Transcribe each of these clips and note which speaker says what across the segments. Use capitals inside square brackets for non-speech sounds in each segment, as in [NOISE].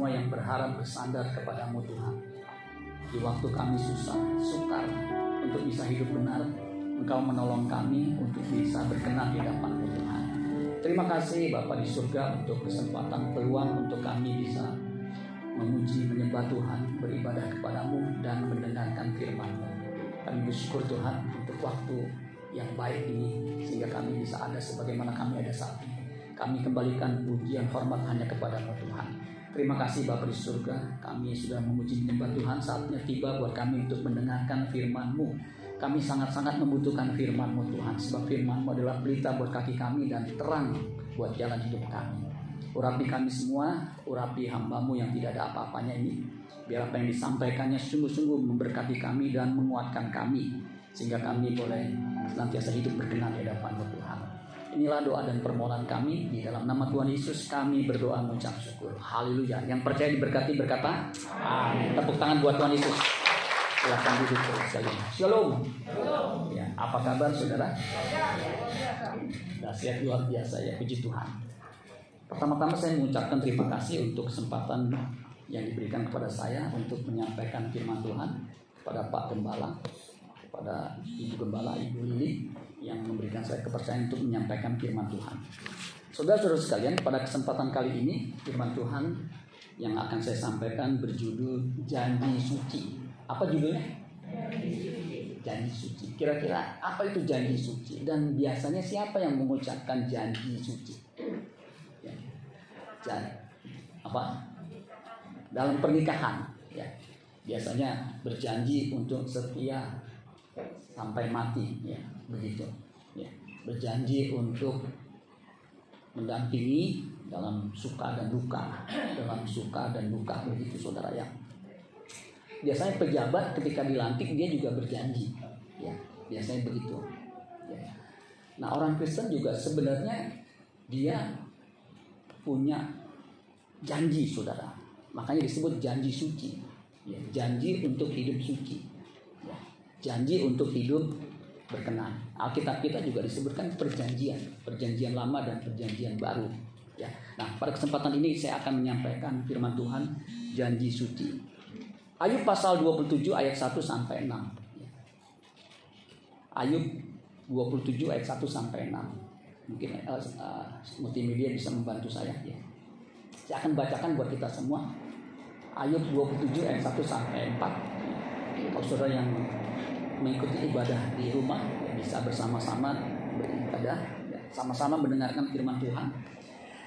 Speaker 1: semua yang berharap bersandar kepadamu Tuhan. Di waktu kami susah, sukar untuk bisa hidup benar, Engkau menolong kami untuk bisa berkenan di hadapanmu Tuhan. Terima kasih Bapak di surga untuk kesempatan peluang untuk kami bisa memuji, menyembah Tuhan, beribadah kepadamu dan mendengarkan firman-Mu. Kami bersyukur Tuhan untuk waktu yang baik ini sehingga kami bisa ada sebagaimana kami ada saat ini. Kami kembalikan pujian hormat hanya kepada Tuhan. Terima kasih Bapak di surga, kami sudah memuji menyembah Tuhan, saatnya tiba buat kami untuk mendengarkan firman-Mu. Kami sangat-sangat membutuhkan firman-Mu Tuhan, sebab firman-Mu adalah berita buat kaki kami dan terang buat jalan hidup kami. Urapi kami semua, urapi hambamu yang tidak ada apa-apanya ini. Biar apa yang disampaikannya sungguh-sungguh memberkati kami dan menguatkan kami. Sehingga kami boleh senantiasa hidup berkenan di hadapan Tuhan. Inilah doa dan permohonan kami di dalam nama Tuhan Yesus kami berdoa mengucap syukur. Haleluya. Yang percaya diberkati berkata, Amin. Tepuk tangan buat Tuhan Yesus. Silahkan duduk sekali. Shalom. Ya, apa kabar saudara? Dahsyat luar biasa ya, puji Tuhan. Pertama-tama saya mengucapkan terima kasih untuk kesempatan yang diberikan kepada saya untuk menyampaikan firman Tuhan kepada Pak Gembala, kepada Ibu Gembala, Ibu Lili, yang memberikan saya kepercayaan untuk menyampaikan firman Tuhan. Saudara-saudara sekalian, pada kesempatan kali ini firman Tuhan yang akan saya sampaikan berjudul Janji Suci. Apa judulnya? Janji suci. Kira-kira apa itu janji suci? Dan biasanya siapa yang mengucapkan janji suci? Ya. Janji. Apa? Dalam pernikahan, ya. Biasanya berjanji untuk setia sampai mati, ya begitu. Ya. Berjanji untuk mendampingi dalam suka dan duka. Dalam suka dan duka begitu saudara ya. Biasanya pejabat ketika dilantik dia juga berjanji. Ya biasanya begitu. Ya. nah orang Kristen juga sebenarnya dia punya janji saudara. Makanya disebut janji suci. Ya, janji untuk hidup suci. Ya, janji untuk hidup berkenan. Alkitab kita juga disebutkan perjanjian, perjanjian lama dan perjanjian baru. Ya. Nah, pada kesempatan ini saya akan menyampaikan firman Tuhan janji suci. Ayub pasal 27 ayat 1 sampai 6. Ya. Ayub 27 ayat 1 sampai 6. Mungkin uh, uh, multimedia bisa membantu saya ya. Saya akan bacakan buat kita semua. Ayub 27 ayat 1 sampai 4. Kalau saudara yang mengikuti ibadah di rumah bisa bersama-sama beribadah sama-sama mendengarkan firman Tuhan.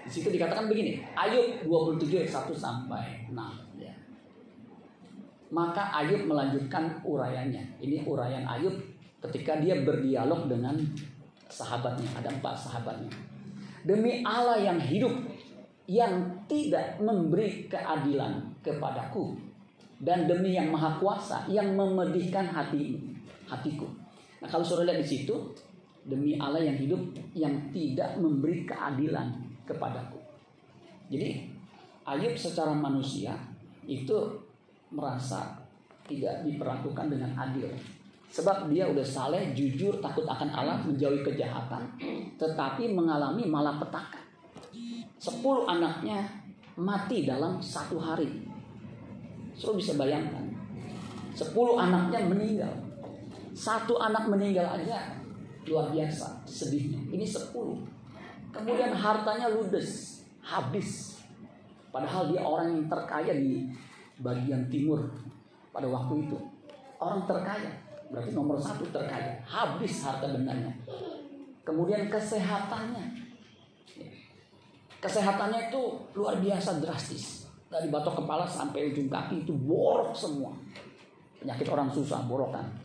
Speaker 1: Di situ dikatakan begini, Ayub 27 ayat 1 sampai 6 ya. Maka Ayub melanjutkan urayanya. Ini urayan Ayub ketika dia berdialog dengan sahabatnya, ada empat sahabatnya. Demi Allah yang hidup yang tidak memberi keadilan kepadaku dan demi yang maha kuasa yang memedihkan hatimu hatiku. Nah kalau saudara lihat di situ, demi Allah yang hidup yang tidak memberi keadilan kepadaku. Jadi Ayub secara manusia itu merasa tidak diperlakukan dengan adil. Sebab dia udah saleh, jujur, takut akan Allah, menjauhi kejahatan, tetapi mengalami malapetaka. Sepuluh anaknya mati dalam satu hari. So bisa bayangkan, sepuluh anaknya meninggal. Satu anak meninggal aja luar biasa sedihnya. Ini sepuluh. Kemudian hartanya ludes, habis. Padahal dia orang yang terkaya di bagian timur pada waktu itu. Orang terkaya, berarti nomor satu terkaya. Habis harta bendanya. Kemudian kesehatannya. Kesehatannya itu luar biasa drastis. Dari batok kepala sampai ujung kaki itu borok semua. Penyakit orang susah, borokan.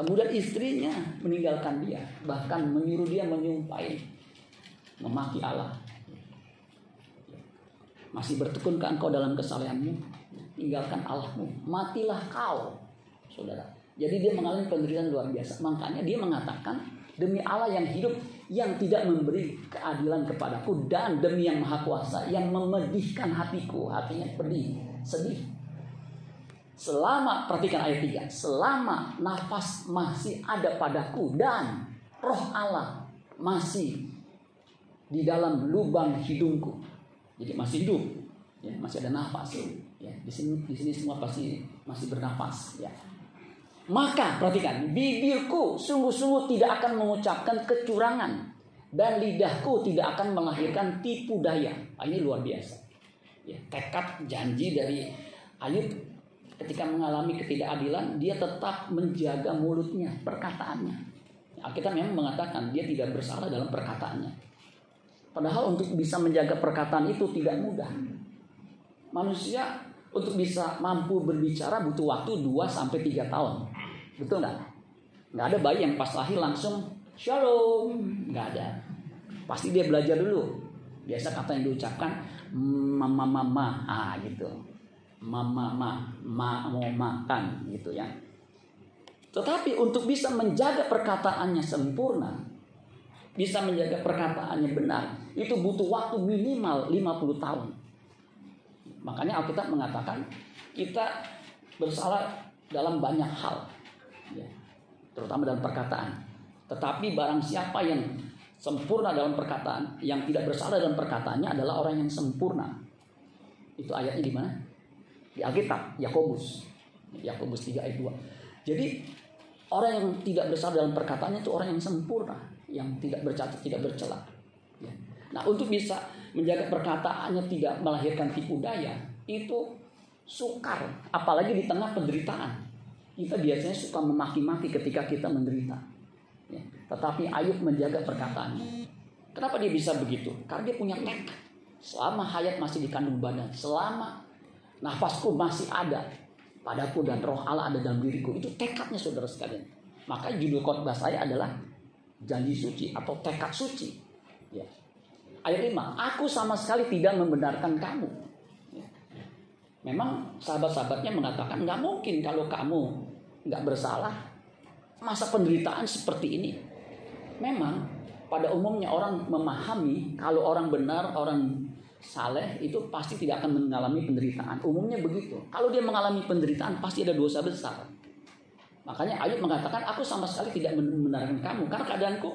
Speaker 1: Kemudian istrinya meninggalkan dia, bahkan menyuruh dia menyumpahi, memaki Allah. Masih bertekunkah engkau dalam kesalehanmu? Tinggalkan Allahmu, matilah kau, saudara. Jadi dia mengalami penderitaan luar biasa. Makanya dia mengatakan, demi Allah yang hidup, yang tidak memberi keadilan kepadaku, dan demi yang maha kuasa, yang memedihkan hatiku, hatinya pedih, sedih, Selama, perhatikan ayat 3. Selama nafas masih ada padaku dan roh Allah masih di dalam lubang hidungku. Jadi masih hidup, ya, masih ada nafas. Ya, di sini di sini semua pasti masih bernafas, ya. Maka perhatikan, bibirku sungguh-sungguh tidak akan mengucapkan kecurangan dan lidahku tidak akan melahirkan tipu daya. Nah, ini luar biasa. Ya, tekad janji dari Ayub ketika mengalami ketidakadilan, dia tetap menjaga mulutnya, perkataannya. Ya, kita memang mengatakan dia tidak bersalah dalam perkataannya. Padahal untuk bisa menjaga perkataan itu tidak mudah. Manusia untuk bisa mampu berbicara butuh waktu 2 sampai 3 tahun. Betul nggak? Nggak ada bayi yang pas lahir langsung shalom. Nggak ada. Pasti dia belajar dulu. Biasa kata yang diucapkan mama mama ah gitu. Mama ma ma mau makan gitu ya. Tetapi untuk bisa menjaga perkataannya sempurna, bisa menjaga perkataannya benar, itu butuh waktu minimal 50 tahun. Makanya Alkitab mengatakan kita bersalah dalam banyak hal ya, terutama dalam perkataan. Tetapi barang siapa yang sempurna dalam perkataan, yang tidak bersalah dalam perkataannya adalah orang yang sempurna. Itu ayatnya di mana? Di Alkitab, Yakobus. Yakobus 3 ayat 2. Jadi orang yang tidak bersalah dalam perkataannya itu orang yang sempurna, yang tidak bercacat, tidak bercela. Ya. Nah, untuk bisa menjaga perkataannya tidak melahirkan tipu daya, itu sukar, apalagi di tengah penderitaan kita biasanya suka memaki-maki ketika kita menderita. Ya. Tetapi Ayub menjaga perkataannya. Kenapa dia bisa begitu? Karena dia punya tekad. Selama hayat masih dikandung badan, selama nafasku masih ada padaku dan roh Allah ada dalam diriku, itu tekadnya saudara sekalian. Maka judul khotbah saya adalah janji suci atau tekad suci. Ya. Ayat 5, aku sama sekali tidak membenarkan kamu. Ya. Memang sahabat-sahabatnya mengatakan nggak mungkin kalau kamu nggak bersalah. Masa penderitaan seperti ini. Memang pada umumnya orang memahami kalau orang benar, orang saleh itu pasti tidak akan mengalami penderitaan. Umumnya begitu. Kalau dia mengalami penderitaan pasti ada dosa besar. Makanya Ayub mengatakan aku sama sekali tidak membenarkan kamu karena keadaanku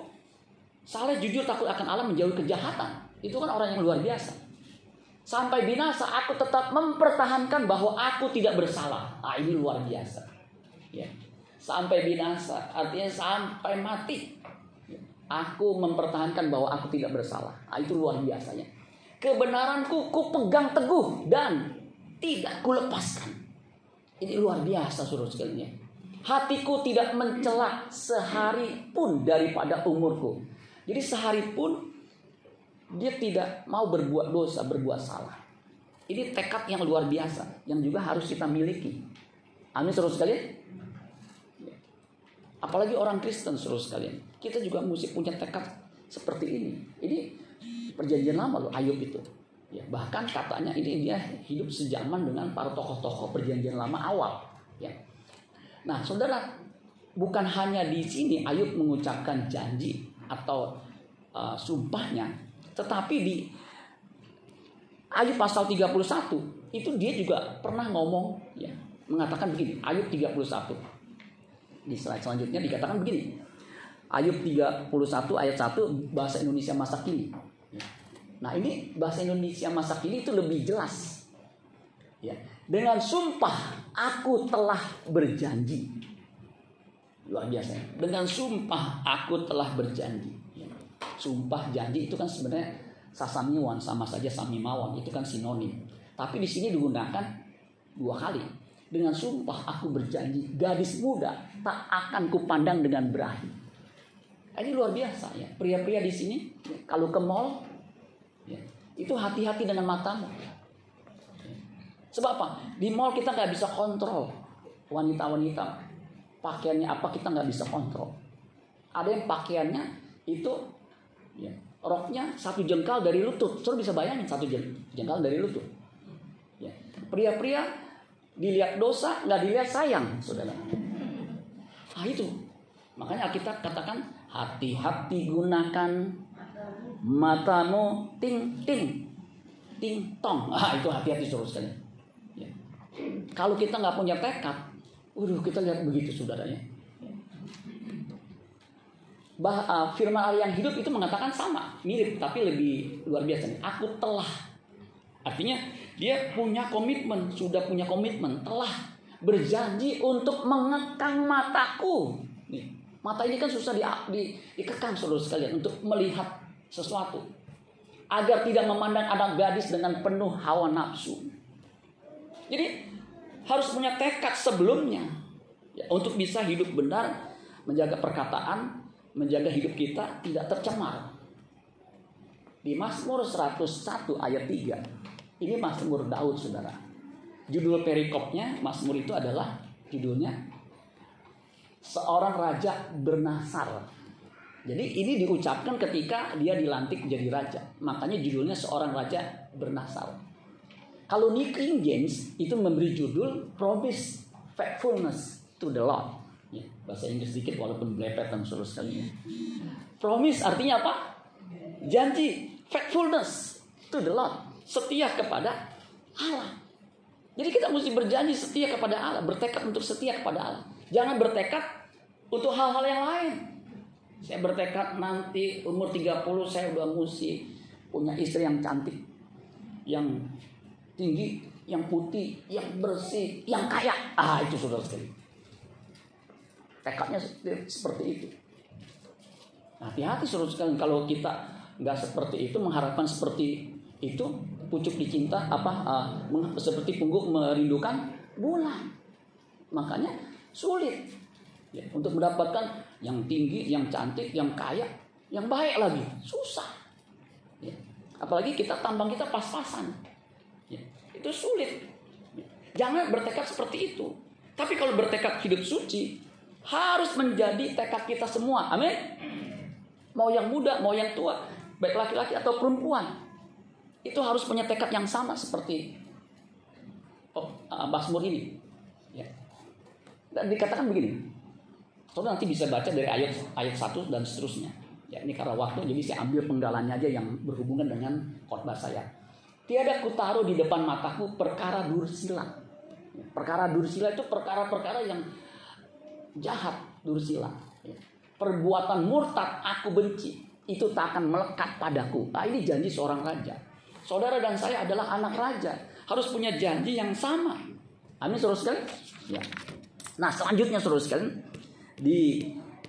Speaker 1: saleh jujur takut akan Allah menjauhi kejahatan. Itu kan orang yang luar biasa. Sampai binasa aku tetap mempertahankan bahwa aku tidak bersalah. Ah ini luar biasa ya sampai binasa artinya sampai mati aku mempertahankan bahwa aku tidak bersalah nah, itu luar biasanya kebenaranku ku pegang teguh dan tidak ku lepaskan ini luar biasa suruh sekalian hatiku tidak mencela sehari pun daripada umurku. Jadi sehari pun dia tidak mau berbuat dosa berbuat salah. Ini tekad yang luar biasa yang juga harus kita miliki. Amin suruh sekalian. Apalagi orang Kristen seluruh sekalian. Kita juga mesti punya tekad seperti ini. Ini perjanjian lama loh Ayub itu. Ya, bahkan katanya ini dia hidup sejaman dengan para tokoh-tokoh perjanjian lama awal. Ya. Nah, saudara, bukan hanya di sini Ayub mengucapkan janji atau uh, sumpahnya, tetapi di Ayub pasal 31 itu dia juga pernah ngomong ya, mengatakan begini, Ayub 31 di slide selanjutnya dikatakan begini. Ayub 31 ayat 1 bahasa Indonesia masa kini. Nah, ini bahasa Indonesia masa kini itu lebih jelas. Ya. Dengan sumpah aku telah berjanji. Luar biasa. Dengan sumpah aku telah berjanji. Ya. Sumpah janji itu kan sebenarnya sasamiwan sama saja samimawan itu kan sinonim. Tapi di sini digunakan dua kali dengan sumpah aku berjanji gadis muda tak akan kupandang dengan berahi. Ini luar biasa ya. Pria-pria di sini kalau ke mall ya, itu hati-hati dengan matamu. Sebab apa? Di mall kita nggak bisa kontrol wanita-wanita pakaiannya apa kita nggak bisa kontrol. Ada yang pakaiannya itu ya, roknya satu jengkal dari lutut. Saudara bisa bayangin satu jengkal dari lutut. Ya. Pria-pria dilihat dosa, nggak dilihat sayang, saudara. Ah itu. Makanya kita katakan hati-hati gunakan matamu ting ting ting tong. [LAUGHS] Ah itu hati-hati suruh sekali. Ya. Kalau kita nggak punya tekad, waduh kita lihat begitu saudaranya. Bah, uh, firman Allah yang hidup itu mengatakan sama, mirip tapi lebih luar biasa. Nih. Aku telah Artinya dia punya komitmen, sudah punya komitmen, telah berjanji untuk mengekang mataku. Mata ini kan susah di, di, dikekang saudara sekalian untuk melihat sesuatu. Agar tidak memandang anak gadis dengan penuh hawa nafsu. Jadi harus punya tekad sebelumnya ya, untuk bisa hidup benar, menjaga perkataan, menjaga hidup kita tidak tercemar. Di Mazmur 101 ayat 3. Ini Mazmur Daud, Saudara. Judul perikopnya Mazmur itu adalah judulnya seorang raja bernasar. Jadi ini diucapkan ketika dia dilantik jadi raja. Makanya judulnya seorang raja bernasar. Kalau New King James itu memberi judul Promise Faithfulness to the Lord. Ya, bahasa Inggris sedikit walaupun belepetan suruh sekali. Promise artinya apa? Janji, faithfulness to the Lord. Setia kepada Allah. Jadi kita mesti berjanji setia kepada Allah, bertekad untuk setia kepada Allah. Jangan bertekad untuk hal-hal yang lain. Saya bertekad nanti umur 30 saya udah mesti punya istri yang cantik. Yang tinggi, yang putih, yang bersih, yang kaya. Ah, itu sudah sekali. Tekadnya seperti itu. Hati-hati suruh sekali kalau kita nggak seperti itu mengharapkan seperti itu pucuk dicinta apa uh, seperti pungguk merindukan bulan. Makanya sulit ya, untuk mendapatkan yang tinggi, yang cantik, yang kaya, yang baik lagi susah. Ya. Apalagi kita tambang kita pas-pasan. Ya, itu sulit. Jangan bertekad seperti itu. Tapi kalau bertekad hidup suci, harus menjadi tekad kita semua. Amin. Mau yang muda, mau yang tua, baik laki-laki atau perempuan. Itu harus punya tekad yang sama seperti oh, Basmur ini. Ya. Dan dikatakan begini. Saudara nanti bisa baca dari ayat ayat 1 dan seterusnya. Ya, ini karena waktu jadi saya ambil penggalannya aja yang berhubungan dengan khotbah saya. Tiada kutaruh di depan mataku perkara dursila. Perkara dursila itu perkara-perkara yang jahat, dursila. Perbuatan murtad aku benci. Itu tak akan melekat padaku. Nah, ini janji seorang raja. Saudara dan saya adalah anak raja. Harus punya janji yang sama. Amin, saudara sekalian. Ya. Nah, selanjutnya saudara sekalian. Di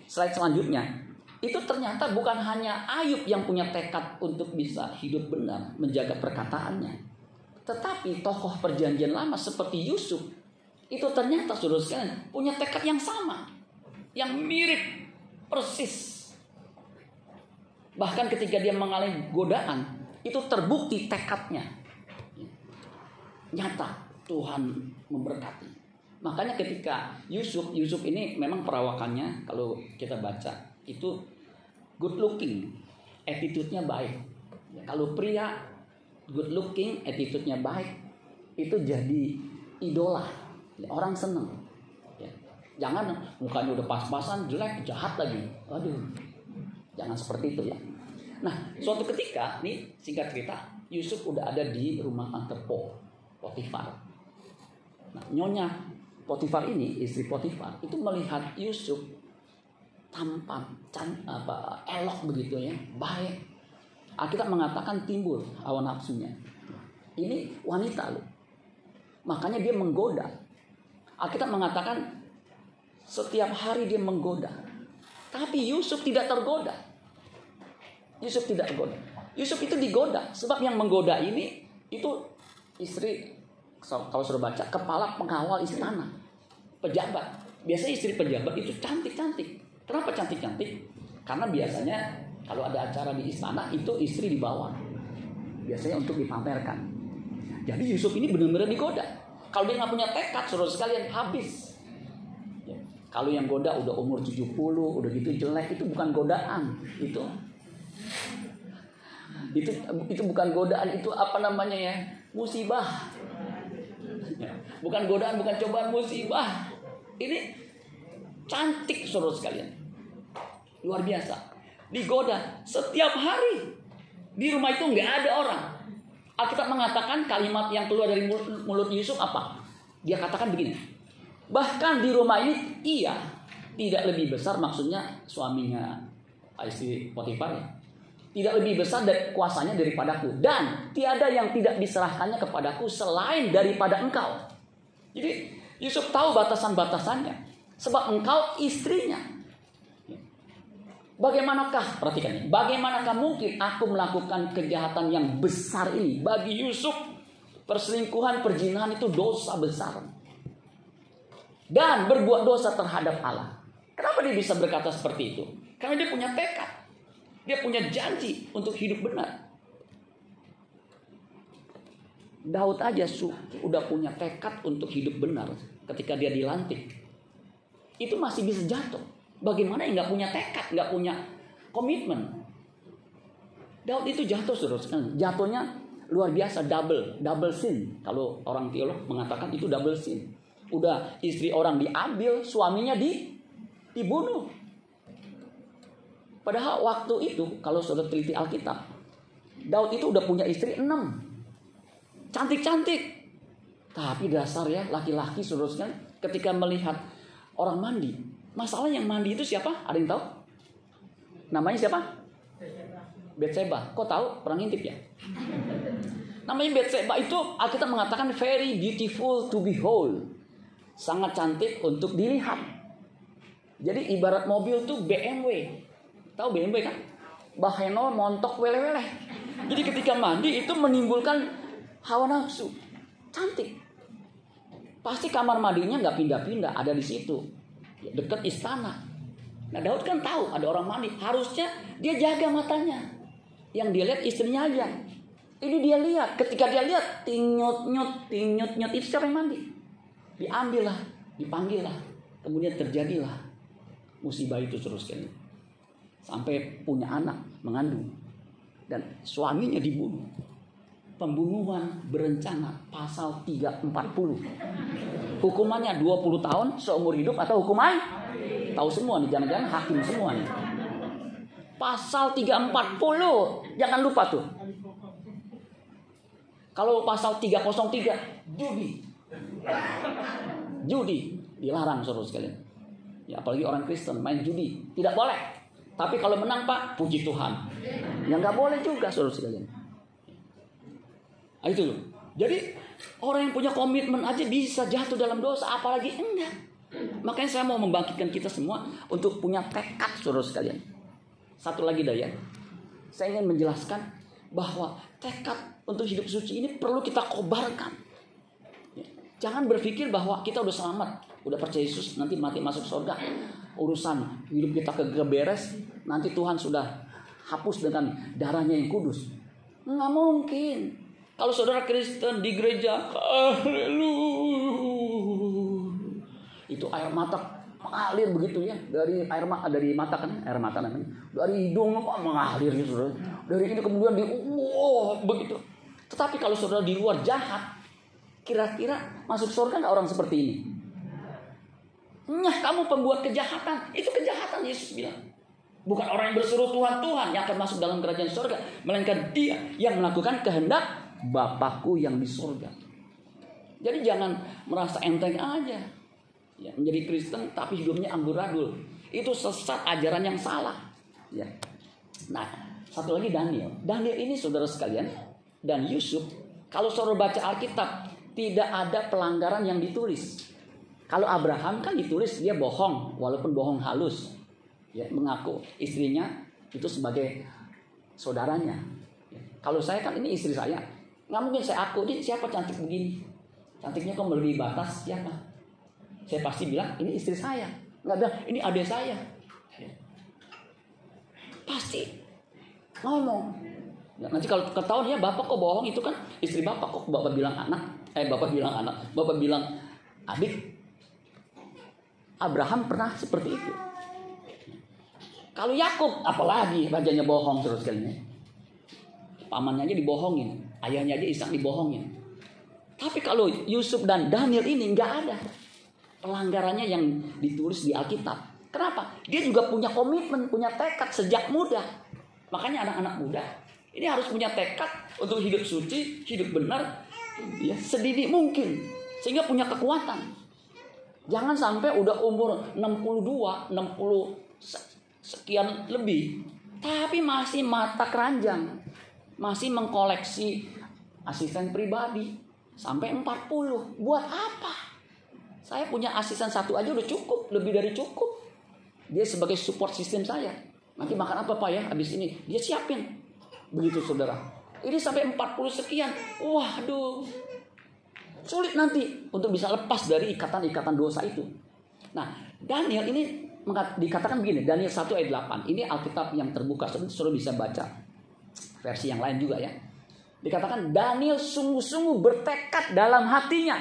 Speaker 1: slide selanjutnya itu ternyata bukan hanya Ayub yang punya tekad untuk bisa hidup benar, menjaga perkataannya. Tetapi tokoh perjanjian lama seperti Yusuf itu ternyata sudah sekalian punya tekad yang sama, yang mirip persis. Bahkan ketika dia mengalami godaan, itu terbukti tekadnya. Nyata Tuhan memberkati. Makanya ketika Yusuf, Yusuf ini memang perawakannya kalau kita baca itu good looking, attitude-nya baik. Ya, kalau pria good looking, attitude-nya baik, itu jadi idola. Ya, orang seneng. Ya. Jangan mukanya udah pas-pasan, jelek, jahat lagi. Aduh, jangan seperti itu ya. Nah, suatu ketika, nih singkat cerita, Yusuf udah ada di rumah tante Po, Potifar. Nah, nyonya Potifar ini, istri Potifar, itu melihat Yusuf tampan, can, apa, elok begitu ya, baik. Alkitab mengatakan timbul hawa nafsunya. Ini wanita loh. Makanya dia menggoda. Alkitab mengatakan setiap hari dia menggoda. Tapi Yusuf tidak tergoda. Yusuf tidak tergoda. Yusuf itu digoda. Sebab yang menggoda ini itu istri kalau sudah baca kepala pengawal istana pejabat biasanya istri pejabat itu cantik-cantik Kenapa cantik-cantik? Karena biasanya kalau ada acara di istana itu istri dibawa. Biasanya untuk dipamerkan. Jadi Yusuf ini benar-benar digoda. Kalau dia nggak punya tekad, suruh sekalian habis. Ya. Kalau yang goda udah umur 70, udah gitu jelek, itu bukan godaan. Itu itu itu bukan godaan, itu apa namanya ya? Musibah. Bukan godaan, bukan cobaan musibah. Ini cantik saudara sekalian. Luar biasa. Digoda setiap hari. Di rumah itu nggak ada orang. Alkitab mengatakan kalimat yang keluar dari mulut Yusuf apa? Dia katakan begini. Bahkan di rumah ini ia tidak lebih besar maksudnya suaminya istri Potifar ya. tidak lebih besar dari kuasanya daripadaku dan tiada yang tidak diserahkannya kepadaku selain daripada engkau. Jadi Yusuf tahu batasan-batasannya sebab engkau istrinya. Bagaimanakah perhatikan ini? Bagaimanakah mungkin aku melakukan kejahatan yang besar ini bagi Yusuf? Perselingkuhan, perjinahan itu dosa besar. Dan berbuat dosa terhadap Allah. Kenapa dia bisa berkata seperti itu? Karena dia punya tekad. Dia punya janji untuk hidup benar. Daud aja sudah punya tekad untuk hidup benar ketika dia dilantik. Itu masih bisa jatuh. Bagaimana yang nggak punya tekad, nggak punya komitmen? Daud itu jatuh terus kan. Jatuhnya luar biasa double, double sin. Kalau orang teolog mengatakan itu double sin. Udah istri orang diambil, suaminya di dibunuh. Padahal waktu itu kalau sudah teliti Alkitab, Daud itu udah punya istri enam. Cantik-cantik. Tapi dasar ya laki-laki seterusnya ketika melihat orang mandi. Masalah yang mandi itu siapa? Ada yang tahu? Namanya siapa? Betseba. Kok tahu? Perang intip ya? Namanya Betseba itu Alkitab mengatakan very beautiful to behold. Sangat cantik untuk dilihat. Jadi ibarat mobil tuh BMW. Tahu BMW kan? Baheno montok wele-wele. Jadi ketika mandi itu menimbulkan hawa nafsu. Cantik. Pasti kamar mandinya nggak pindah-pindah, ada di situ. Dekat istana. Nah Daud kan tahu ada orang mandi. Harusnya dia jaga matanya. Yang dia lihat istrinya aja. Ini dia lihat. Ketika dia lihat, tinyut-nyut, tinyut-nyut. Itu siapa yang mandi? Dipanggil lah. Kemudian terjadilah musibah itu terus kan. Sampai punya anak, mengandung. Dan suaminya dibunuh. Pembunuhan berencana pasal 340. Hukumannya 20 tahun seumur hidup atau hukuman? Tahu semua nih, jangan-jangan hakim semua nih. Pasal 340, jangan lupa tuh. Kalau pasal 303, judi. Judi dilarang saudara sekalian. Ya apalagi orang Kristen main judi, tidak boleh. Tapi kalau menang Pak, puji Tuhan. yang nggak boleh juga saudara sekalian. Nah, itu loh. Jadi orang yang punya komitmen aja bisa jatuh dalam dosa, apalagi enggak. Makanya saya mau membangkitkan kita semua untuk punya tekad saudara sekalian. Satu lagi daya. Saya ingin menjelaskan bahwa tekad untuk hidup suci ini perlu kita kobarkan. Jangan berpikir bahwa kita udah selamat, udah percaya Yesus, nanti mati masuk surga. Urusan hidup kita keberes, nanti Tuhan sudah hapus dengan darahnya yang kudus. Nggak mungkin. Kalau saudara Kristen di gereja. Itu air mata mengalir begitu ya. Dari air mata dari mata kan air mata namanya. Dari hidung apa? Mengalir gitu saudara. Dari ini kemudian di wow begitu. Tetapi kalau saudara di luar jahat kira-kira masuk surga nggak orang seperti ini? Nah, kamu pembuat kejahatan. Itu kejahatan Yesus bilang. Bukan orang yang berseru Tuhan Tuhan yang akan masuk dalam kerajaan surga, melainkan dia yang melakukan kehendak Bapakku yang di surga. Jadi jangan merasa enteng aja. Ya, menjadi Kristen tapi hidupnya amburadul. Itu sesat ajaran yang salah. Ya. Nah, satu lagi Daniel. Daniel ini saudara sekalian dan Yusuf, kalau saudara baca Alkitab, tidak ada pelanggaran yang ditulis. Kalau Abraham kan ditulis dia bohong, walaupun bohong halus. Ya, mengaku istrinya itu sebagai saudaranya. Ya. Kalau saya kan ini istri saya, nggak mungkin saya aku ini siapa cantik begini. Cantiknya kok melebihi batas siapa? Saya pasti bilang ini istri saya. Nggak bilang ini adik saya. Ya. Pasti ngomong. Nanti kalau ketahuan ya bapak kok bohong itu kan istri bapak kok bapak bilang anak, eh bapak bilang anak, bapak bilang adik. Abraham pernah seperti itu. Kalau Yakub apalagi rajanya bohong terus kalinya. Pamannya aja dibohongin, ayahnya aja Ishak dibohongin. Tapi kalau Yusuf dan Daniel ini nggak ada pelanggarannya yang ditulis di Alkitab. Kenapa? Dia juga punya komitmen, punya tekad sejak muda. Makanya anak-anak muda ini harus punya tekad untuk hidup suci, hidup benar, ya sedini mungkin sehingga punya kekuatan. Jangan sampai udah umur 62, 60 sekian lebih Tapi masih mata keranjang. Masih mengkoleksi asisten pribadi. Sampai 40. Buat apa? Saya punya asisten satu aja udah cukup. Lebih dari cukup. Dia sebagai support sistem saya. Nanti makan apa Pak ya habis ini? Dia siapin. Begitu saudara. Ini sampai 40 sekian. Waduh. Sulit nanti untuk bisa lepas dari ikatan-ikatan dosa itu. Nah, Daniel ini dikatakan begini, Daniel 1 ayat 8. Ini Alkitab yang terbuka, saudara bisa baca versi yang lain juga ya. Dikatakan Daniel sungguh-sungguh bertekad dalam hatinya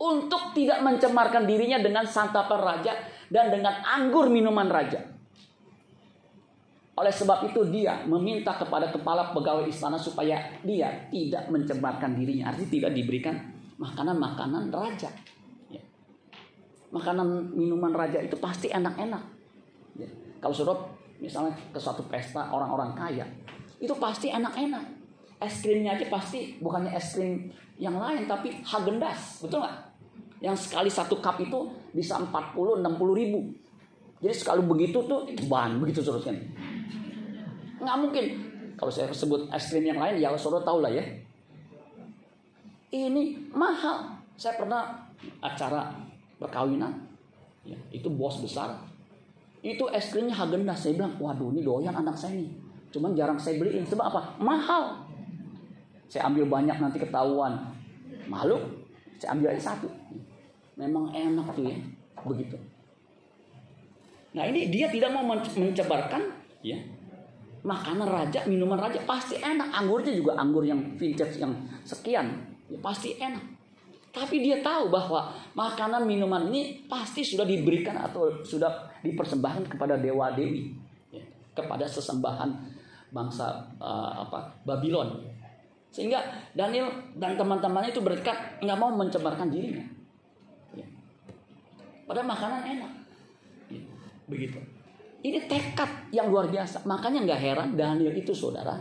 Speaker 1: untuk tidak mencemarkan dirinya dengan santapan raja dan dengan anggur minuman raja. Oleh sebab itu dia meminta kepada kepala pegawai istana supaya dia tidak mencemarkan dirinya. Artinya tidak diberikan makanan-makanan raja. Ya. Makanan minuman raja itu pasti enak-enak. Ya. Kalau sudah misalnya ke suatu pesta orang-orang kaya, itu pasti enak-enak. Es krimnya aja pasti bukannya es krim yang lain tapi Hagendas, betul nggak? Yang sekali satu cup itu bisa 40 60 ribu. Jadi sekali begitu tuh ban begitu terus kan. Nggak mungkin. Kalau saya sebut es krim yang lain ya saudara tahu lah ya. Ini mahal. Saya pernah acara perkawinan. Ya, itu bos besar. Itu es krimnya Hagendas. Saya bilang, waduh ini doyan anak saya nih. Cuman jarang saya beliin. Sebab apa? Mahal. Saya ambil banyak nanti ketahuan. Malu. Saya ambil aja satu. Memang enak tuh ya. Begitu. Nah ini dia tidak mau mencebarkan ya makanan raja, minuman raja pasti enak. Anggurnya juga anggur yang vintage yang sekian, ya pasti enak. Tapi dia tahu bahwa makanan minuman ini pasti sudah diberikan atau sudah dipersembahkan kepada dewa dewi, ya, kepada sesembahan bangsa uh, apa Babylon. Sehingga Daniel dan teman-temannya itu berdekat nggak mau mencemarkan dirinya. Ya. Padahal makanan enak. Ya, begitu. Ini tekad yang luar biasa. Makanya nggak heran Daniel itu saudara.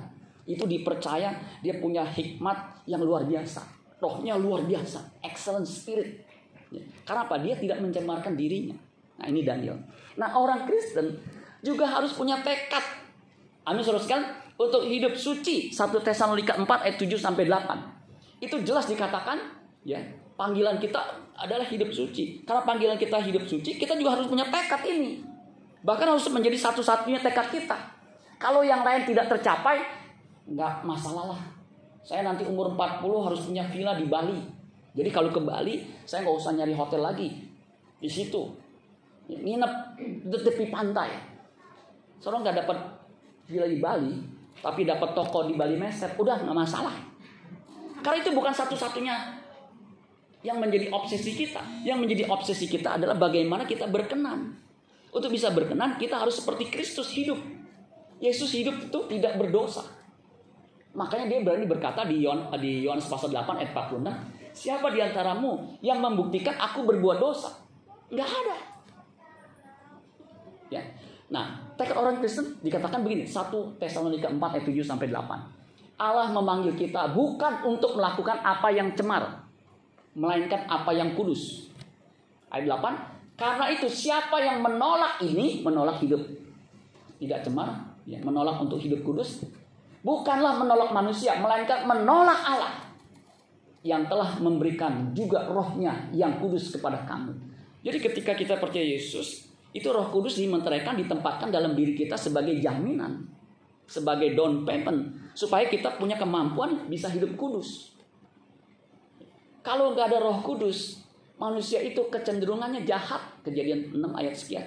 Speaker 1: Itu dipercaya dia punya hikmat yang luar biasa. Rohnya luar biasa. Excellent spirit. Ya. Karena apa? Dia tidak mencemarkan dirinya. Nah ini Daniel. Nah orang Kristen juga harus punya tekad. Amin sekalian. Untuk hidup suci. 1 Tesalonika 4 ayat 7 sampai 8. Itu jelas dikatakan. ya Panggilan kita adalah hidup suci. Karena panggilan kita hidup suci. Kita juga harus punya tekad ini. Bahkan harus menjadi satu-satunya tekad kita. Kalau yang lain tidak tercapai, nggak masalah lah. Saya nanti umur 40 harus punya villa di Bali. Jadi kalau ke Bali, saya nggak usah nyari hotel lagi. Di situ. Nginep di tepi pantai. Seorang nggak dapat villa di Bali, tapi dapat toko di Bali Meser, udah nggak masalah. Karena itu bukan satu-satunya yang menjadi obsesi kita. Yang menjadi obsesi kita adalah bagaimana kita berkenan untuk bisa berkenan, kita harus seperti Kristus hidup. Yesus hidup itu tidak berdosa. Makanya dia berani berkata di Yon, di Yohanes pasal 8 ayat 46, siapa di antaramu yang membuktikan aku berbuat dosa? Enggak ada. Ya. Nah, tekad orang Kristen dikatakan begini, 1 Tesalonika 4 ayat 7 sampai 8. Allah memanggil kita bukan untuk melakukan apa yang cemar, melainkan apa yang kudus. Ayat 8, karena itu siapa yang menolak ini menolak hidup tidak cemar, ya, menolak untuk hidup kudus, bukanlah menolak manusia, melainkan menolak Allah yang telah memberikan juga rohnya yang kudus kepada kamu. Jadi ketika kita percaya Yesus, itu roh kudus dimenteraikan, ditempatkan dalam diri kita sebagai jaminan, sebagai down payment, supaya kita punya kemampuan bisa hidup kudus. Kalau nggak ada roh kudus, Manusia itu kecenderungannya jahat. Kejadian 6 ayat sekian.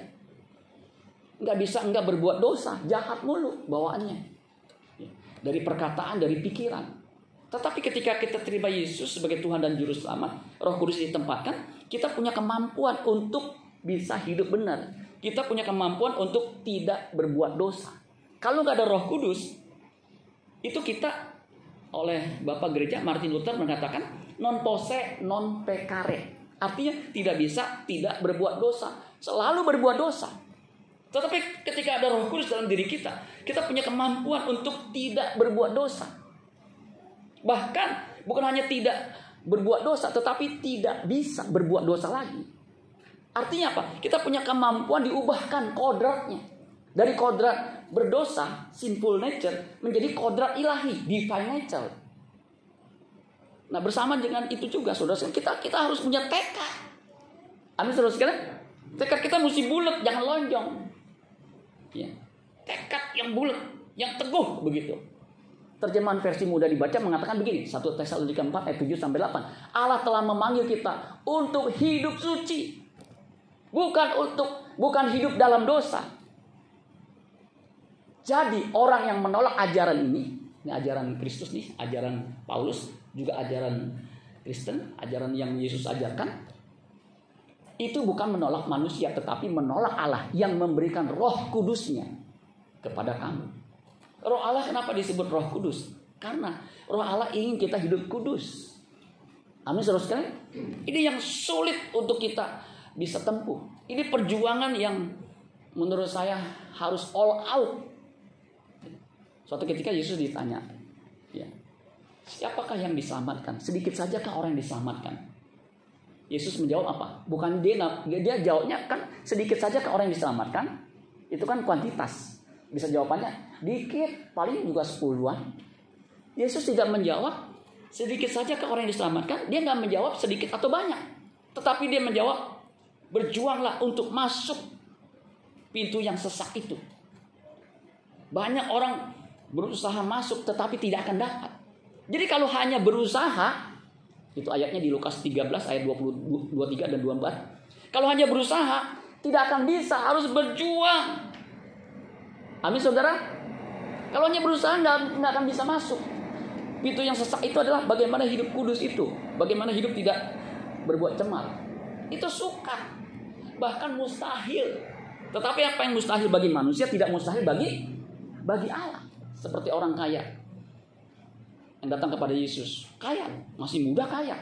Speaker 1: Nggak bisa nggak berbuat dosa. Jahat mulu bawaannya. Ya, dari perkataan, dari pikiran. Tetapi ketika kita terima Yesus sebagai Tuhan dan Juru Selamat, Roh Kudus ditempatkan, kita punya kemampuan untuk bisa hidup benar. Kita punya kemampuan untuk tidak berbuat dosa. Kalau nggak ada Roh Kudus, itu kita oleh Bapak Gereja Martin Luther mengatakan non pose non pecare. Artinya tidak bisa tidak berbuat dosa. Selalu berbuat dosa. Tetapi ketika ada roh kudus dalam diri kita, kita punya kemampuan untuk tidak berbuat dosa. Bahkan bukan hanya tidak berbuat dosa, tetapi tidak bisa berbuat dosa lagi. Artinya apa? Kita punya kemampuan diubahkan kodratnya. Dari kodrat berdosa, sinful nature, menjadi kodrat ilahi, divine nature. Nah bersama dengan itu juga saudara kita kita harus punya tekad. Amin saudara sekalian. Tekad kita mesti bulat, jangan lonjong. Ya. Tekad yang bulat, yang teguh begitu. Terjemahan versi mudah dibaca mengatakan begini, 1 Tesalonika 4 ayat 7 sampai 8. Allah telah memanggil kita untuk hidup suci. Bukan untuk bukan hidup dalam dosa. Jadi orang yang menolak ajaran ini, ini ajaran Kristus nih, ajaran Paulus, juga ajaran Kristen, ajaran yang Yesus ajarkan, itu bukan menolak manusia, tetapi menolak Allah yang memberikan roh kudusnya kepada kamu. Roh Allah kenapa disebut roh kudus? Karena roh Allah ingin kita hidup kudus. Amin saudara sekalian. Ini yang sulit untuk kita bisa tempuh. Ini perjuangan yang menurut saya harus all out Suatu ketika Yesus ditanya, ya, siapakah yang diselamatkan? Sedikit saja kah orang yang diselamatkan? Yesus menjawab apa? Bukan dia dia jawabnya kan sedikit saja kah orang yang diselamatkan? Itu kan kuantitas. Bisa jawabannya dikit, paling juga sepuluhan. Yesus tidak menjawab sedikit saja kah orang yang diselamatkan? Dia nggak menjawab sedikit atau banyak. Tetapi dia menjawab berjuanglah untuk masuk pintu yang sesak itu. Banyak orang berusaha masuk tetapi tidak akan dapat. Jadi kalau hanya berusaha, itu ayatnya di Lukas 13 ayat 20, 23 dan 24. Kalau hanya berusaha, tidak akan bisa, harus berjuang. Amin saudara? Kalau hanya berusaha nggak akan bisa masuk. Pintu yang sesak itu adalah bagaimana hidup kudus itu. Bagaimana hidup tidak berbuat cemar. Itu suka. Bahkan mustahil. Tetapi apa yang mustahil bagi manusia tidak mustahil bagi bagi Allah. Seperti orang kaya yang datang kepada Yesus. Kaya, masih muda kaya.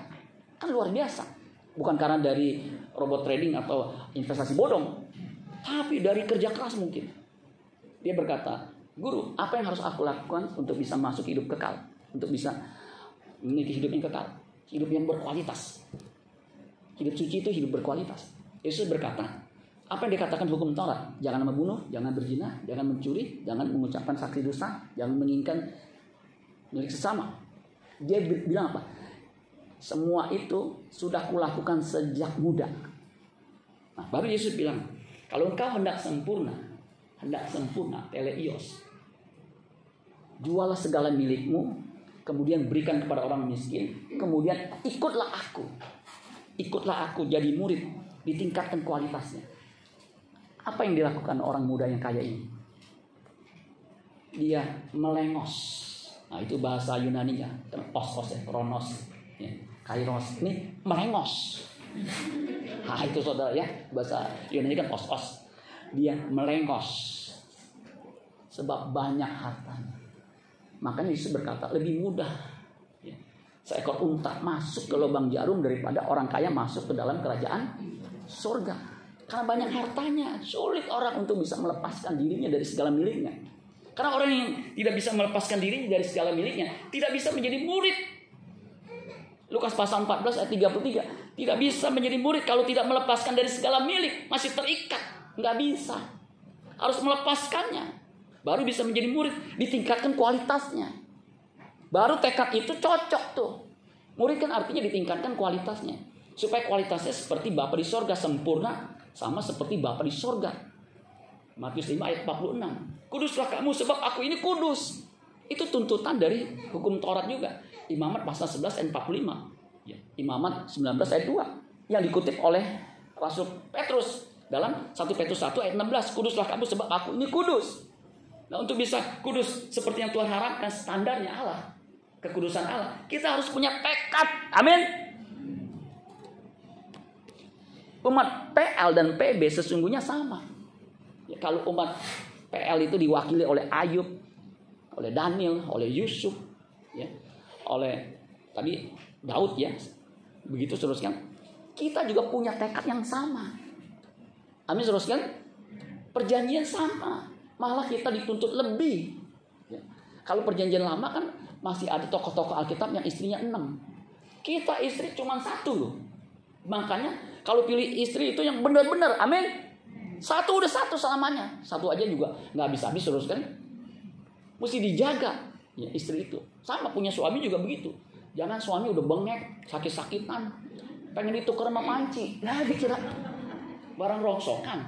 Speaker 1: Kan luar biasa. Bukan karena dari robot trading atau investasi bodong. Tapi dari kerja keras mungkin. Dia berkata, Guru, apa yang harus aku lakukan untuk bisa masuk hidup kekal? Untuk bisa memiliki hidup yang kekal. Hidup yang berkualitas. Hidup suci itu hidup berkualitas. Yesus berkata, apa yang dikatakan hukum Taurat? Jangan membunuh, jangan berzina, jangan mencuri, jangan mengucapkan saksi dosa, jangan menginginkan milik sesama. Dia bilang apa? Semua itu sudah kulakukan sejak muda. Nah, baru Yesus bilang, kalau engkau hendak sempurna, hendak sempurna, teleios, jualah segala milikmu, kemudian berikan kepada orang miskin, kemudian ikutlah aku. Ikutlah aku jadi murid, ditingkatkan kualitasnya. Apa yang dilakukan orang muda yang kaya ini? Dia melengos. Nah itu bahasa Yunani ya, oskos ya, kronos, ya, kairos. Ini melengos. Nah itu saudara ya, bahasa Yunani kan os-os. Dia melengos. Sebab banyak hartanya. Makanya Yesus berkata, lebih mudah ya, seekor unta masuk ke lubang jarum daripada orang kaya masuk ke dalam kerajaan surga. Karena banyak hartanya, sulit orang untuk bisa melepaskan dirinya dari segala miliknya. Karena orang yang tidak bisa melepaskan dirinya dari segala miliknya, tidak bisa menjadi murid. Lukas pasal 14 ayat 33. Tidak bisa menjadi murid kalau tidak melepaskan dari segala milik. Masih terikat. Nggak bisa. Harus melepaskannya. Baru bisa menjadi murid. Ditingkatkan kualitasnya. Baru tekad itu cocok tuh. Murid kan artinya ditingkatkan kualitasnya. Supaya kualitasnya seperti Bapak di sorga sempurna sama seperti Bapa di sorga. Matius 5 ayat 46. Kuduslah kamu sebab aku ini kudus. Itu tuntutan dari hukum Taurat juga. Imamat pasal 11 ayat 45. Ya, Imamat 19 ayat 2. Yang dikutip oleh Rasul Petrus. Dalam 1 Petrus 1 ayat 16. Kuduslah kamu sebab aku ini kudus. Nah untuk bisa kudus seperti yang Tuhan harapkan standarnya Allah. Kekudusan Allah. Kita harus punya tekad. Amin. Umat PL dan PB sesungguhnya sama. Ya, kalau umat PL itu diwakili oleh Ayub, oleh Daniel, oleh Yusuf, ya, oleh tadi Daud ya, begitu teruskan. Kita juga punya tekad yang sama. Amin teruskan. Perjanjian sama, malah kita dituntut lebih. Ya. Kalau perjanjian lama kan masih ada tokoh-tokoh Alkitab yang istrinya enam. Kita istri cuma satu loh. Makanya kalau pilih istri itu yang benar-benar, amin. Satu udah satu selamanya. Satu aja juga nggak habis-habis terus kan. Mesti dijaga ya istri itu. Sama punya suami juga begitu. Jangan suami udah bengek, sakit-sakitan, pengen ditukar sama panci. Nah dikira barang rongsokan.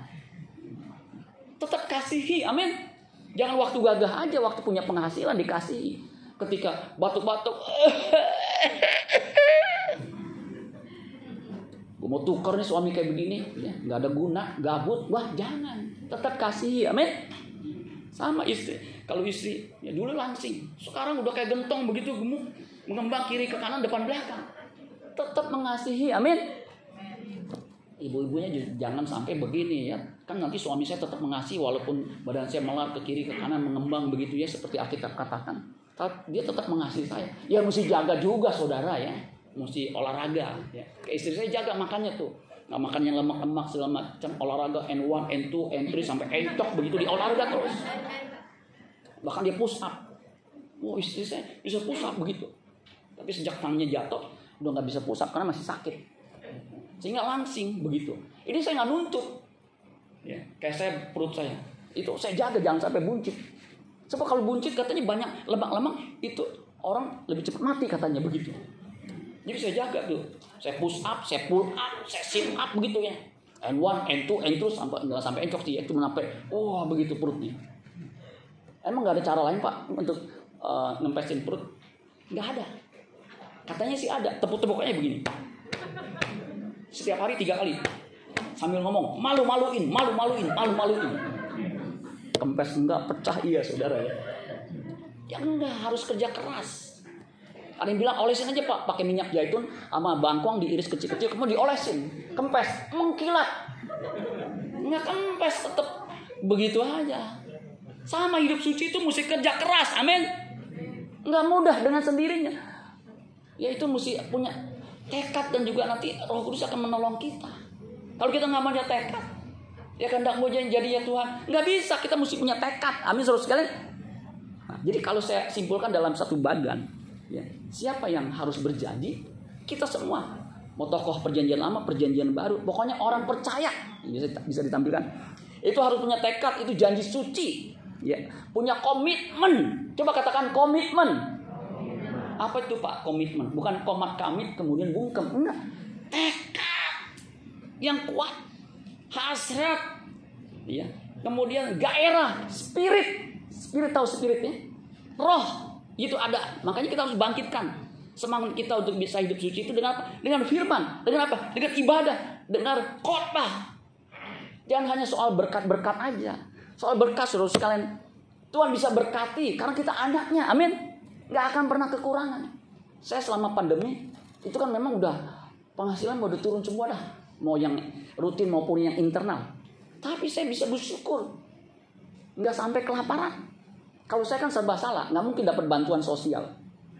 Speaker 1: Tetap kasihi, amin. Jangan waktu gagah aja, waktu punya penghasilan dikasihi. Ketika batuk-batuk, [LAUGHS] mau tukar nih suami kayak begini, ya, nggak ada guna, gabut, wah jangan, tetap kasih, amin. Sama istri, kalau istri ya dulu langsing, sekarang udah kayak gentong begitu gemuk, mengembang kiri ke kanan depan belakang, tetap mengasihi, amin. Ibu-ibunya jangan sampai begini ya, kan nanti suami saya tetap mengasihi walaupun badan saya melar ke kiri ke kanan mengembang begitu ya seperti Alkitab katakan, dia tetap mengasihi saya. Ya mesti jaga juga saudara ya mesti olahraga ya. Ke istri saya jaga makannya tuh. Nggak makan yang lemak-lemak segala macam olahraga N1, N2, N3 sampai encok begitu di olahraga terus. Bahkan dia push up. Oh istri saya bisa push up begitu. Tapi sejak tangannya jatuh udah nggak bisa push up karena masih sakit. Sehingga langsing begitu. Ini saya nggak nuntut. Ya, kayak saya perut saya. Itu saya jaga jangan sampai buncit. Sebab kalau buncit katanya banyak lemak-lemak itu orang lebih cepat mati katanya begitu. Jadi saya jaga tuh. Saya push up, saya pull up, saya sit up begitu ya. N1, N2, N2 sampai enggak sampai encok sih, itu sampai wah oh, begitu perutnya. Emang nggak ada cara lain pak untuk uh, ngempesin perut? Nggak ada. Katanya sih ada. Tepuk-tepukannya begini. Setiap hari tiga kali. Sambil ngomong, malu-maluin, malu-maluin, malu-maluin. Kempes enggak pecah iya saudara ya. Ya enggak, harus kerja keras. Ada yang bilang olesin aja pak, pakai minyak zaitun sama bangkuang diiris kecil-kecil, kemudian diolesin, kempes, mengkilat. Nggak kempes, tetap begitu aja. Sama hidup suci itu mesti kerja keras, amin. Nggak mudah dengan sendirinya. Ya itu mesti punya tekad dan juga nanti Roh Kudus akan menolong kita. Kalau kita nggak punya tekad, ya kehendak mau jadi ya Tuhan, nggak bisa. Kita mesti punya tekad, amin saudara sekalian. Nah, jadi kalau saya simpulkan dalam satu badan, Ya. Siapa yang harus berjanji? Kita semua. Mau tokoh perjanjian lama, perjanjian baru. Pokoknya orang percaya. Bisa, bisa ditampilkan. Itu harus punya tekad, itu janji suci. Ya. Punya komitmen. Coba katakan komitmen. Apa itu Pak komitmen? Bukan komat kamit kemudian bungkem. Enggak. Tekad. Yang kuat. Hasrat. Ya. Kemudian gairah, spirit. Spirit tahu spiritnya? Roh itu ada. Makanya kita harus bangkitkan semangat kita untuk bisa hidup suci itu dengan apa? Dengan firman. Dengan apa? Dengan ibadah. Dengan khotbah. Jangan hanya soal berkat-berkat aja. Soal berkat seluruh sekalian. Tuhan bisa berkati karena kita anaknya. Amin. Gak akan pernah kekurangan. Saya selama pandemi itu kan memang udah penghasilan mau turun semua dah. Mau yang rutin maupun yang internal. Tapi saya bisa bersyukur. Nggak sampai kelaparan. Kalau saya kan serba salah, nggak mungkin dapat bantuan sosial.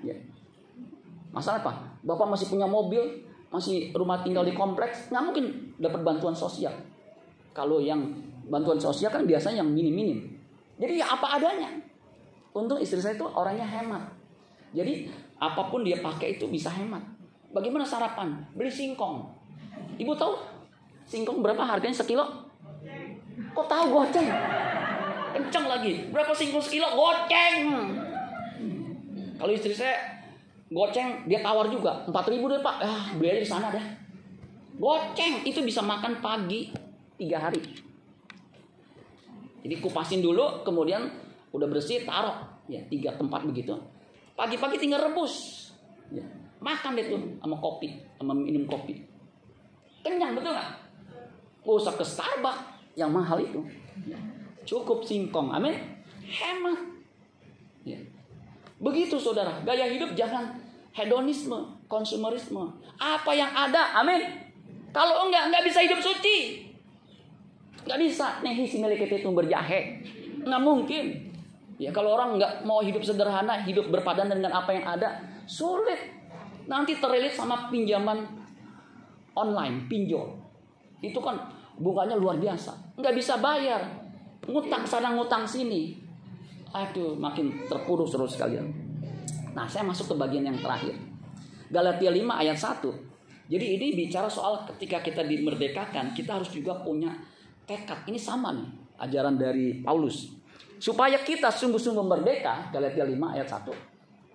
Speaker 1: Ya. Masalah apa? Bapak masih punya mobil, masih rumah tinggal di kompleks, nggak mungkin dapat bantuan sosial. Kalau yang bantuan sosial kan biasanya yang minim-minim. Jadi ya apa adanya. Untung istri saya itu orangnya hemat. Jadi apa pun dia pakai itu bisa hemat. Bagaimana sarapan? Beli singkong. Ibu tahu singkong berapa harganya sekilo? Kok tahu goceng? Kencang lagi. Berapa singkong sekilo? Goceng. Kalau istri saya goceng, dia tawar juga. Empat ribu deh pak. Ah, beli aja di sana dah. Goceng itu bisa makan pagi tiga hari. Jadi kupasin dulu, kemudian udah bersih, taruh ya tiga tempat begitu. Pagi-pagi tinggal rebus, ya. makan deh tuh sama kopi, sama minum kopi. Kenyang betul nggak? Gak usah ke Starbucks yang mahal itu. Ya. Cukup singkong. Amin. Hemat. Ya. Begitu saudara. Gaya hidup jangan hedonisme, konsumerisme. Apa yang ada. Amin. Kalau enggak, enggak bisa hidup suci. Enggak bisa. Nehi si milik itu berjahe. Enggak mungkin. Ya kalau orang enggak mau hidup sederhana, hidup berpadan dengan apa yang ada, sulit. Nanti terlilit sama pinjaman online, pinjol. Itu kan bunganya luar biasa. Enggak bisa bayar ngutang sana ngutang sini. Aduh, makin terpuruk terus sekalian. Nah, saya masuk ke bagian yang terakhir. Galatia 5 ayat 1. Jadi ini bicara soal ketika kita dimerdekakan, kita harus juga punya tekad. Ini sama nih ajaran dari Paulus. Supaya kita sungguh-sungguh merdeka, Galatia 5 ayat 1.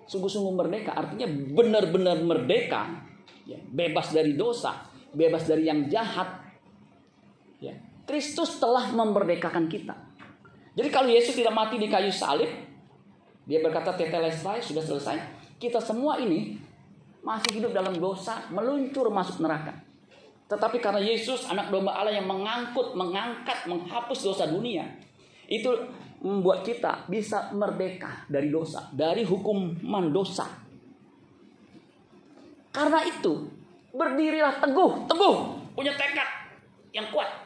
Speaker 1: Sungguh-sungguh merdeka artinya benar-benar merdeka, ya, bebas dari dosa, bebas dari yang jahat. Kristus telah memerdekakan kita. Jadi kalau Yesus tidak mati di kayu salib, dia berkata tetelestai sudah selesai. Kita semua ini masih hidup dalam dosa, meluncur masuk neraka. Tetapi karena Yesus anak domba Allah yang mengangkut, mengangkat, menghapus dosa dunia, itu membuat kita bisa merdeka dari dosa, dari hukuman dosa. Karena itu, berdirilah teguh, teguh, punya tekad yang kuat.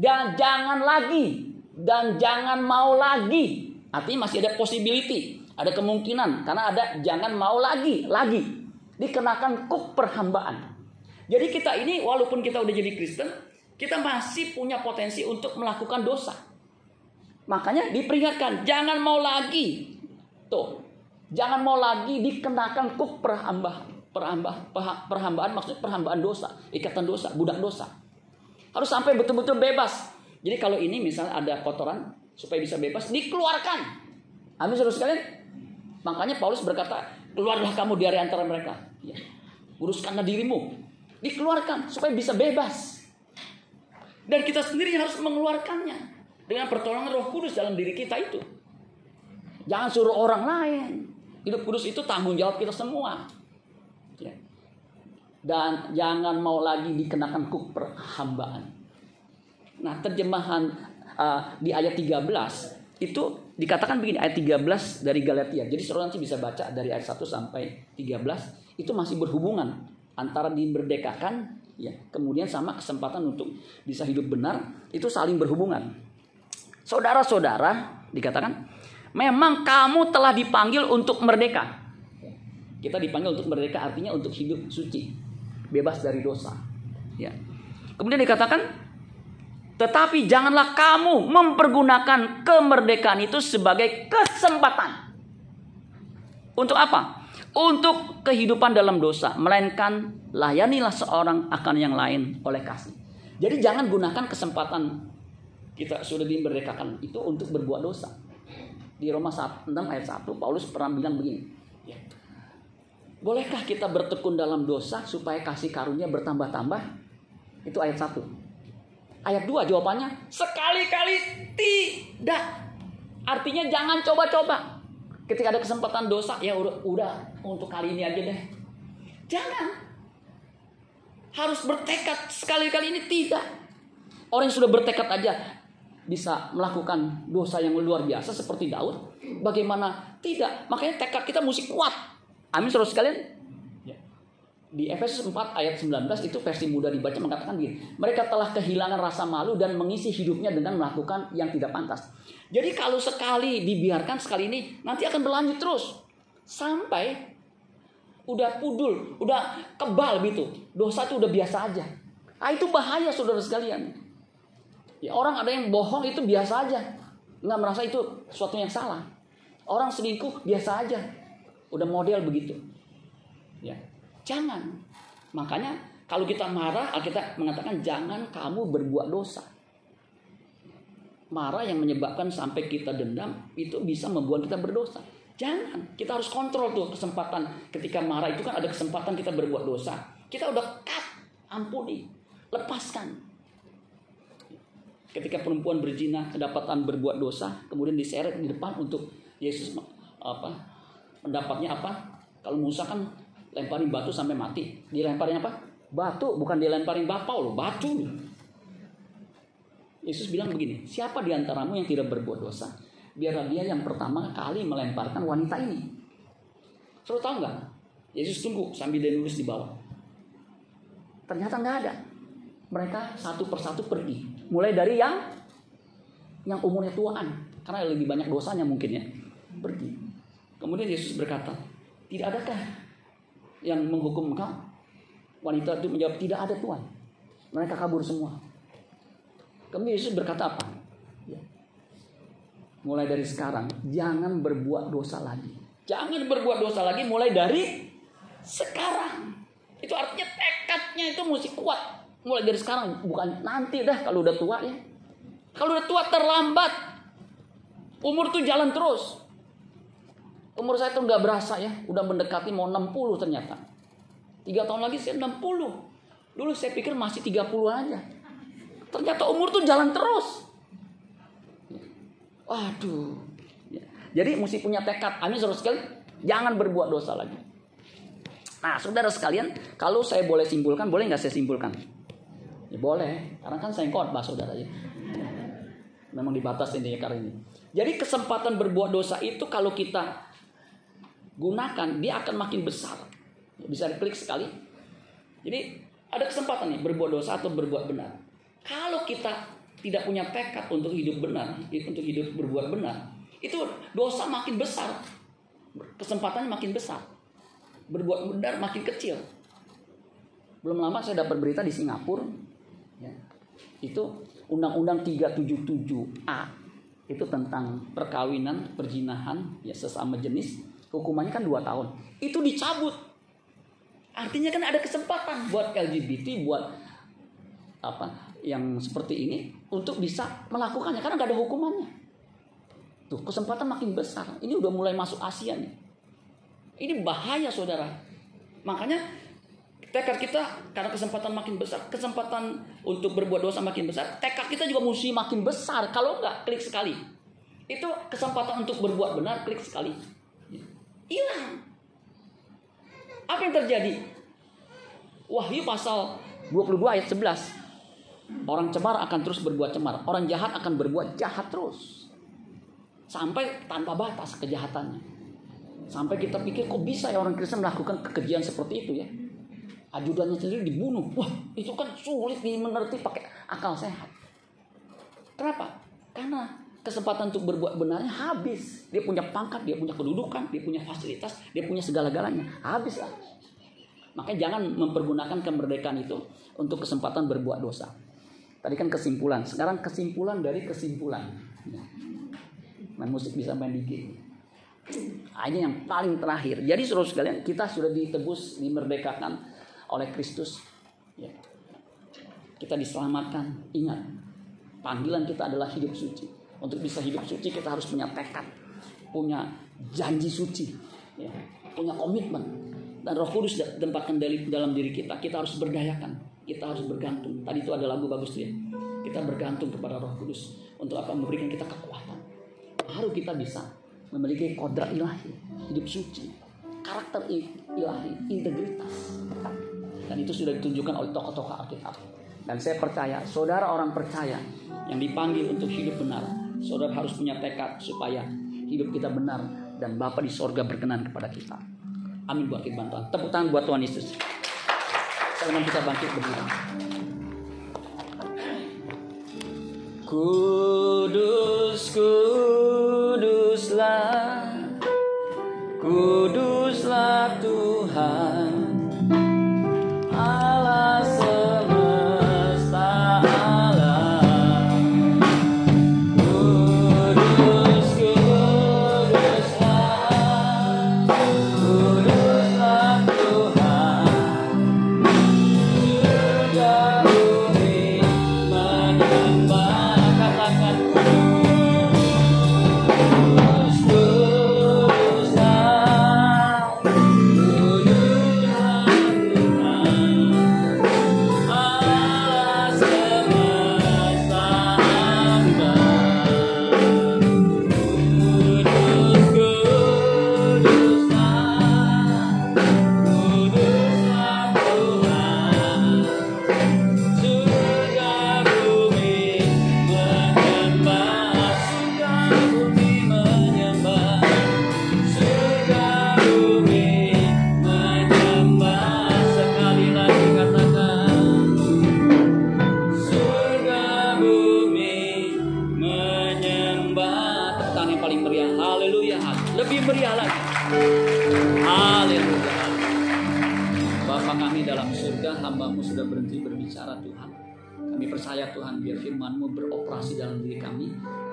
Speaker 1: Dan jangan lagi, dan jangan mau lagi. Artinya masih ada possibility, ada kemungkinan. Karena ada jangan mau lagi, lagi. Dikenakan kuk perhambaan. Jadi kita ini walaupun kita udah jadi Kristen, kita masih punya potensi untuk melakukan dosa. Makanya diperingatkan, jangan mau lagi. Tuh, jangan mau lagi dikenakan kuk perhambaan. Perhambaan, perhambaan maksudnya perhambaan dosa, ikatan dosa, budak dosa. Harus sampai betul-betul bebas. Jadi kalau ini misalnya ada kotoran supaya bisa bebas dikeluarkan. Amin saudara sekalian. Makanya Paulus berkata, keluarlah kamu dari antara mereka. Ya. Uruskanlah dirimu dikeluarkan supaya bisa bebas. Dan kita sendiri harus mengeluarkannya dengan pertolongan Roh Kudus dalam diri kita itu. Jangan suruh orang lain. Hidup kudus itu tanggung jawab kita semua. Dan jangan mau lagi dikenakan kuk perhambaan. Nah, terjemahan uh, di ayat 13 itu dikatakan begini ayat 13 dari Galatia. Jadi saudara nanti bisa baca dari ayat 1 sampai 13 itu masih berhubungan antara dimerdekakan ya kemudian sama kesempatan untuk bisa hidup benar itu saling berhubungan. Saudara-saudara dikatakan memang kamu telah dipanggil untuk merdeka. Kita dipanggil untuk merdeka artinya untuk hidup suci, bebas dari dosa. Ya. Kemudian dikatakan tetapi janganlah kamu mempergunakan kemerdekaan itu sebagai kesempatan. Untuk apa? untuk kehidupan dalam dosa, melainkan layanilah seorang akan yang lain oleh kasih. Jadi jangan gunakan kesempatan kita sudah dimerdekakan itu untuk berbuat dosa. Di Roma 6 ayat 1 Paulus pernah bilang begini. Bolehkah kita bertekun dalam dosa supaya kasih karunia bertambah-tambah? Itu ayat 1. Ayat 2 jawabannya sekali-kali tidak. Artinya jangan coba-coba. Ketika ada kesempatan dosa, ya udah, udah untuk kali ini aja deh. Jangan. Harus bertekad sekali-kali ini tidak. Orang yang sudah bertekad aja bisa melakukan dosa yang luar biasa seperti Daud. Bagaimana tidak? Makanya tekad kita mesti kuat. Amin saudara sekalian. Ya. Di Efesus 4 ayat 19 itu versi mudah dibaca mengatakan gini. Mereka telah kehilangan rasa malu dan mengisi hidupnya dengan melakukan yang tidak pantas. Jadi kalau sekali dibiarkan sekali ini nanti akan berlanjut terus sampai udah pudul, udah kebal gitu. Dosa itu udah biasa aja. Ah itu bahaya saudara sekalian. Ya orang ada yang bohong itu biasa aja. Nggak merasa itu sesuatu yang salah. Orang selingkuh biasa aja. Udah model begitu. Ya. Jangan. Makanya kalau kita marah, kita mengatakan jangan kamu berbuat dosa marah yang menyebabkan sampai kita dendam itu bisa membuat kita berdosa. Jangan, kita harus kontrol tuh kesempatan ketika marah itu kan ada kesempatan kita berbuat dosa. Kita udah cut, ampuni, lepaskan. Ketika perempuan berzina kedapatan berbuat dosa, kemudian diseret di depan untuk Yesus apa? Pendapatnya apa? Kalau Musa kan lemparin batu sampai mati. Dilemparin apa? Batu, bukan dilemparin bapau loh, batu. Yesus bilang begini, siapa di antaramu yang tidak berbuat dosa? Biarlah dia yang pertama kali melemparkan wanita ini. Saudara tahu nggak? Yesus tunggu sambil dia nulis di bawah. Ternyata nggak ada. Mereka satu persatu pergi. Mulai dari yang yang umurnya tuaan, karena lebih banyak dosanya mungkin ya. Pergi. Kemudian Yesus berkata, tidak adakah yang menghukum engkau? Wanita itu menjawab, tidak ada Tuhan. Mereka kabur semua. Kemudian Yesus berkata apa? Ya. Mulai dari sekarang, jangan berbuat dosa lagi. Jangan berbuat dosa lagi mulai dari sekarang. Itu artinya tekadnya itu mesti kuat. Mulai dari sekarang, bukan nanti dah kalau udah tua ya. Kalau udah tua terlambat. Umur tuh jalan terus. Umur saya tuh nggak berasa ya, udah mendekati mau 60 ternyata. Tiga tahun lagi saya 60. Dulu saya pikir masih 30 aja. Ternyata umur tuh jalan terus. Waduh. Ya. Jadi mesti punya tekad. Amin saudara sekalian, jangan berbuat dosa lagi. Nah, saudara sekalian, kalau saya boleh simpulkan, boleh nggak saya simpulkan? Ya boleh, karena kan saya khotbah saudara ya. Memang dibatasi ini karena ini. Jadi kesempatan berbuat dosa itu kalau kita gunakan dia akan makin besar. Bisa diklik sekali. Jadi ada kesempatan nih berbuat dosa atau berbuat benar. Kalau kita tidak punya tekad untuk hidup benar, untuk hidup berbuat benar, itu dosa makin besar. Kesempatannya makin besar. Berbuat benar makin kecil. Belum lama saya dapat berita di Singapura. Ya, itu Undang-Undang 377A itu tentang perkawinan, perjinahan, ya sesama jenis hukumannya kan dua tahun. Itu dicabut. Artinya kan ada kesempatan buat LGBT, buat apa yang seperti ini untuk bisa melakukannya karena nggak ada hukumannya. Tuh kesempatan makin besar. Ini udah mulai masuk Asia nih. Ini bahaya saudara. Makanya tekad kita karena kesempatan makin besar, kesempatan untuk berbuat dosa makin besar, tekad kita juga mesti makin besar. Kalau nggak klik sekali, itu kesempatan untuk berbuat benar klik sekali hilang. Apa yang terjadi? Wahyu pasal 22 ayat 11. Orang cemar akan terus berbuat cemar. Orang jahat akan berbuat jahat terus. Sampai tanpa batas kejahatannya. Sampai kita pikir kok bisa ya orang Kristen melakukan kekejian seperti itu ya. Ajudannya sendiri dibunuh. Wah itu kan sulit dimengerti pakai akal sehat. Kenapa? Karena kesempatan untuk berbuat benarnya habis. Dia punya pangkat, dia punya kedudukan, dia punya fasilitas, dia punya segala-galanya. Habis lah. Makanya jangan mempergunakan kemerdekaan itu untuk kesempatan berbuat dosa. Tadi kan kesimpulan, sekarang kesimpulan dari kesimpulan. Main musik bisa main dikit. Nah, ini yang paling terakhir. Jadi suruh sekalian, kita sudah ditebus, dimerdekakan oleh Kristus. Ya. Kita diselamatkan. Ingat, panggilan kita adalah hidup suci. Untuk bisa hidup suci kita harus punya tekad, punya janji suci, ya, punya komitmen. Dan Roh Kudus tempatkan dalam diri kita. Kita harus berdayakan, kita harus bergantung. Tadi itu ada lagu bagus ya. Kita bergantung kepada Roh Kudus untuk apa? Memberikan kita kekuatan. Baru kita bisa memiliki kodrat ilahi, hidup suci, karakter ilahi, integritas. Dan itu sudah ditunjukkan oleh tokoh-tokoh Alkitab. Dan saya percaya, saudara orang percaya yang dipanggil untuk hidup benar, Saudara harus punya tekad supaya hidup kita benar dan Bapa di sorga berkenan kepada kita. Amin buat kita bantuan. Tepuk tangan buat Tuhan Yesus. Sekarang kita bangkit berdiri. Kudus, kuduslah,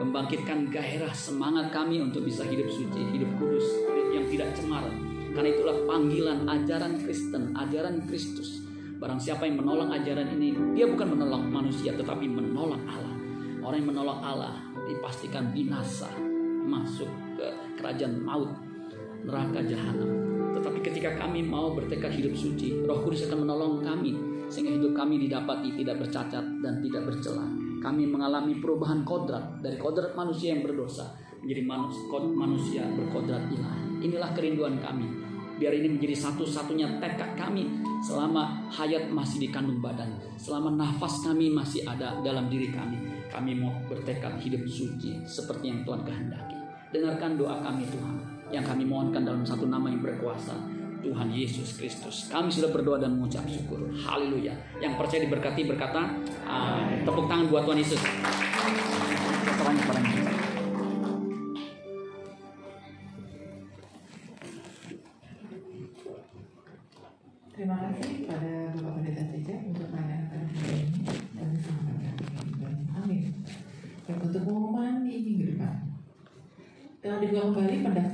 Speaker 1: membangkitkan gairah semangat kami untuk bisa hidup suci, hidup kudus, hidup yang tidak cemar. Karena itulah panggilan ajaran Kristen, ajaran Kristus. Barang siapa yang menolak ajaran ini, dia bukan menolak manusia tetapi menolak Allah. Orang yang menolak Allah dipastikan binasa, masuk ke kerajaan maut, neraka jahanam. Tetapi ketika kami mau bertekad hidup suci, Roh Kudus akan menolong kami sehingga hidup kami didapati tidak bercacat dan tidak bercela. Kami mengalami perubahan kodrat dari kodrat manusia yang berdosa menjadi manusia berkodrat ilahi. Inilah kerinduan kami. Biar ini menjadi satu-satunya tekad kami selama hayat masih di kandung badan, selama nafas kami masih ada dalam diri kami. Kami mau bertekad hidup suci seperti yang Tuhan kehendaki. Dengarkan doa kami Tuhan yang kami mohonkan dalam satu nama yang berkuasa Tuhan Yesus Kristus. Kami sudah berdoa dan mengucap syukur. Haleluya. Yang percaya diberkati berkata, Amin. Tepuk tangan buat Tuhan Yesus.
Speaker 2: Terima kasih pada Bapak Pendeta Teja untuk pelayanan hari ini dan selamat. Amin. Dan untuk pengumuman di minggu depan. Telah dibuka kembali pendaftaran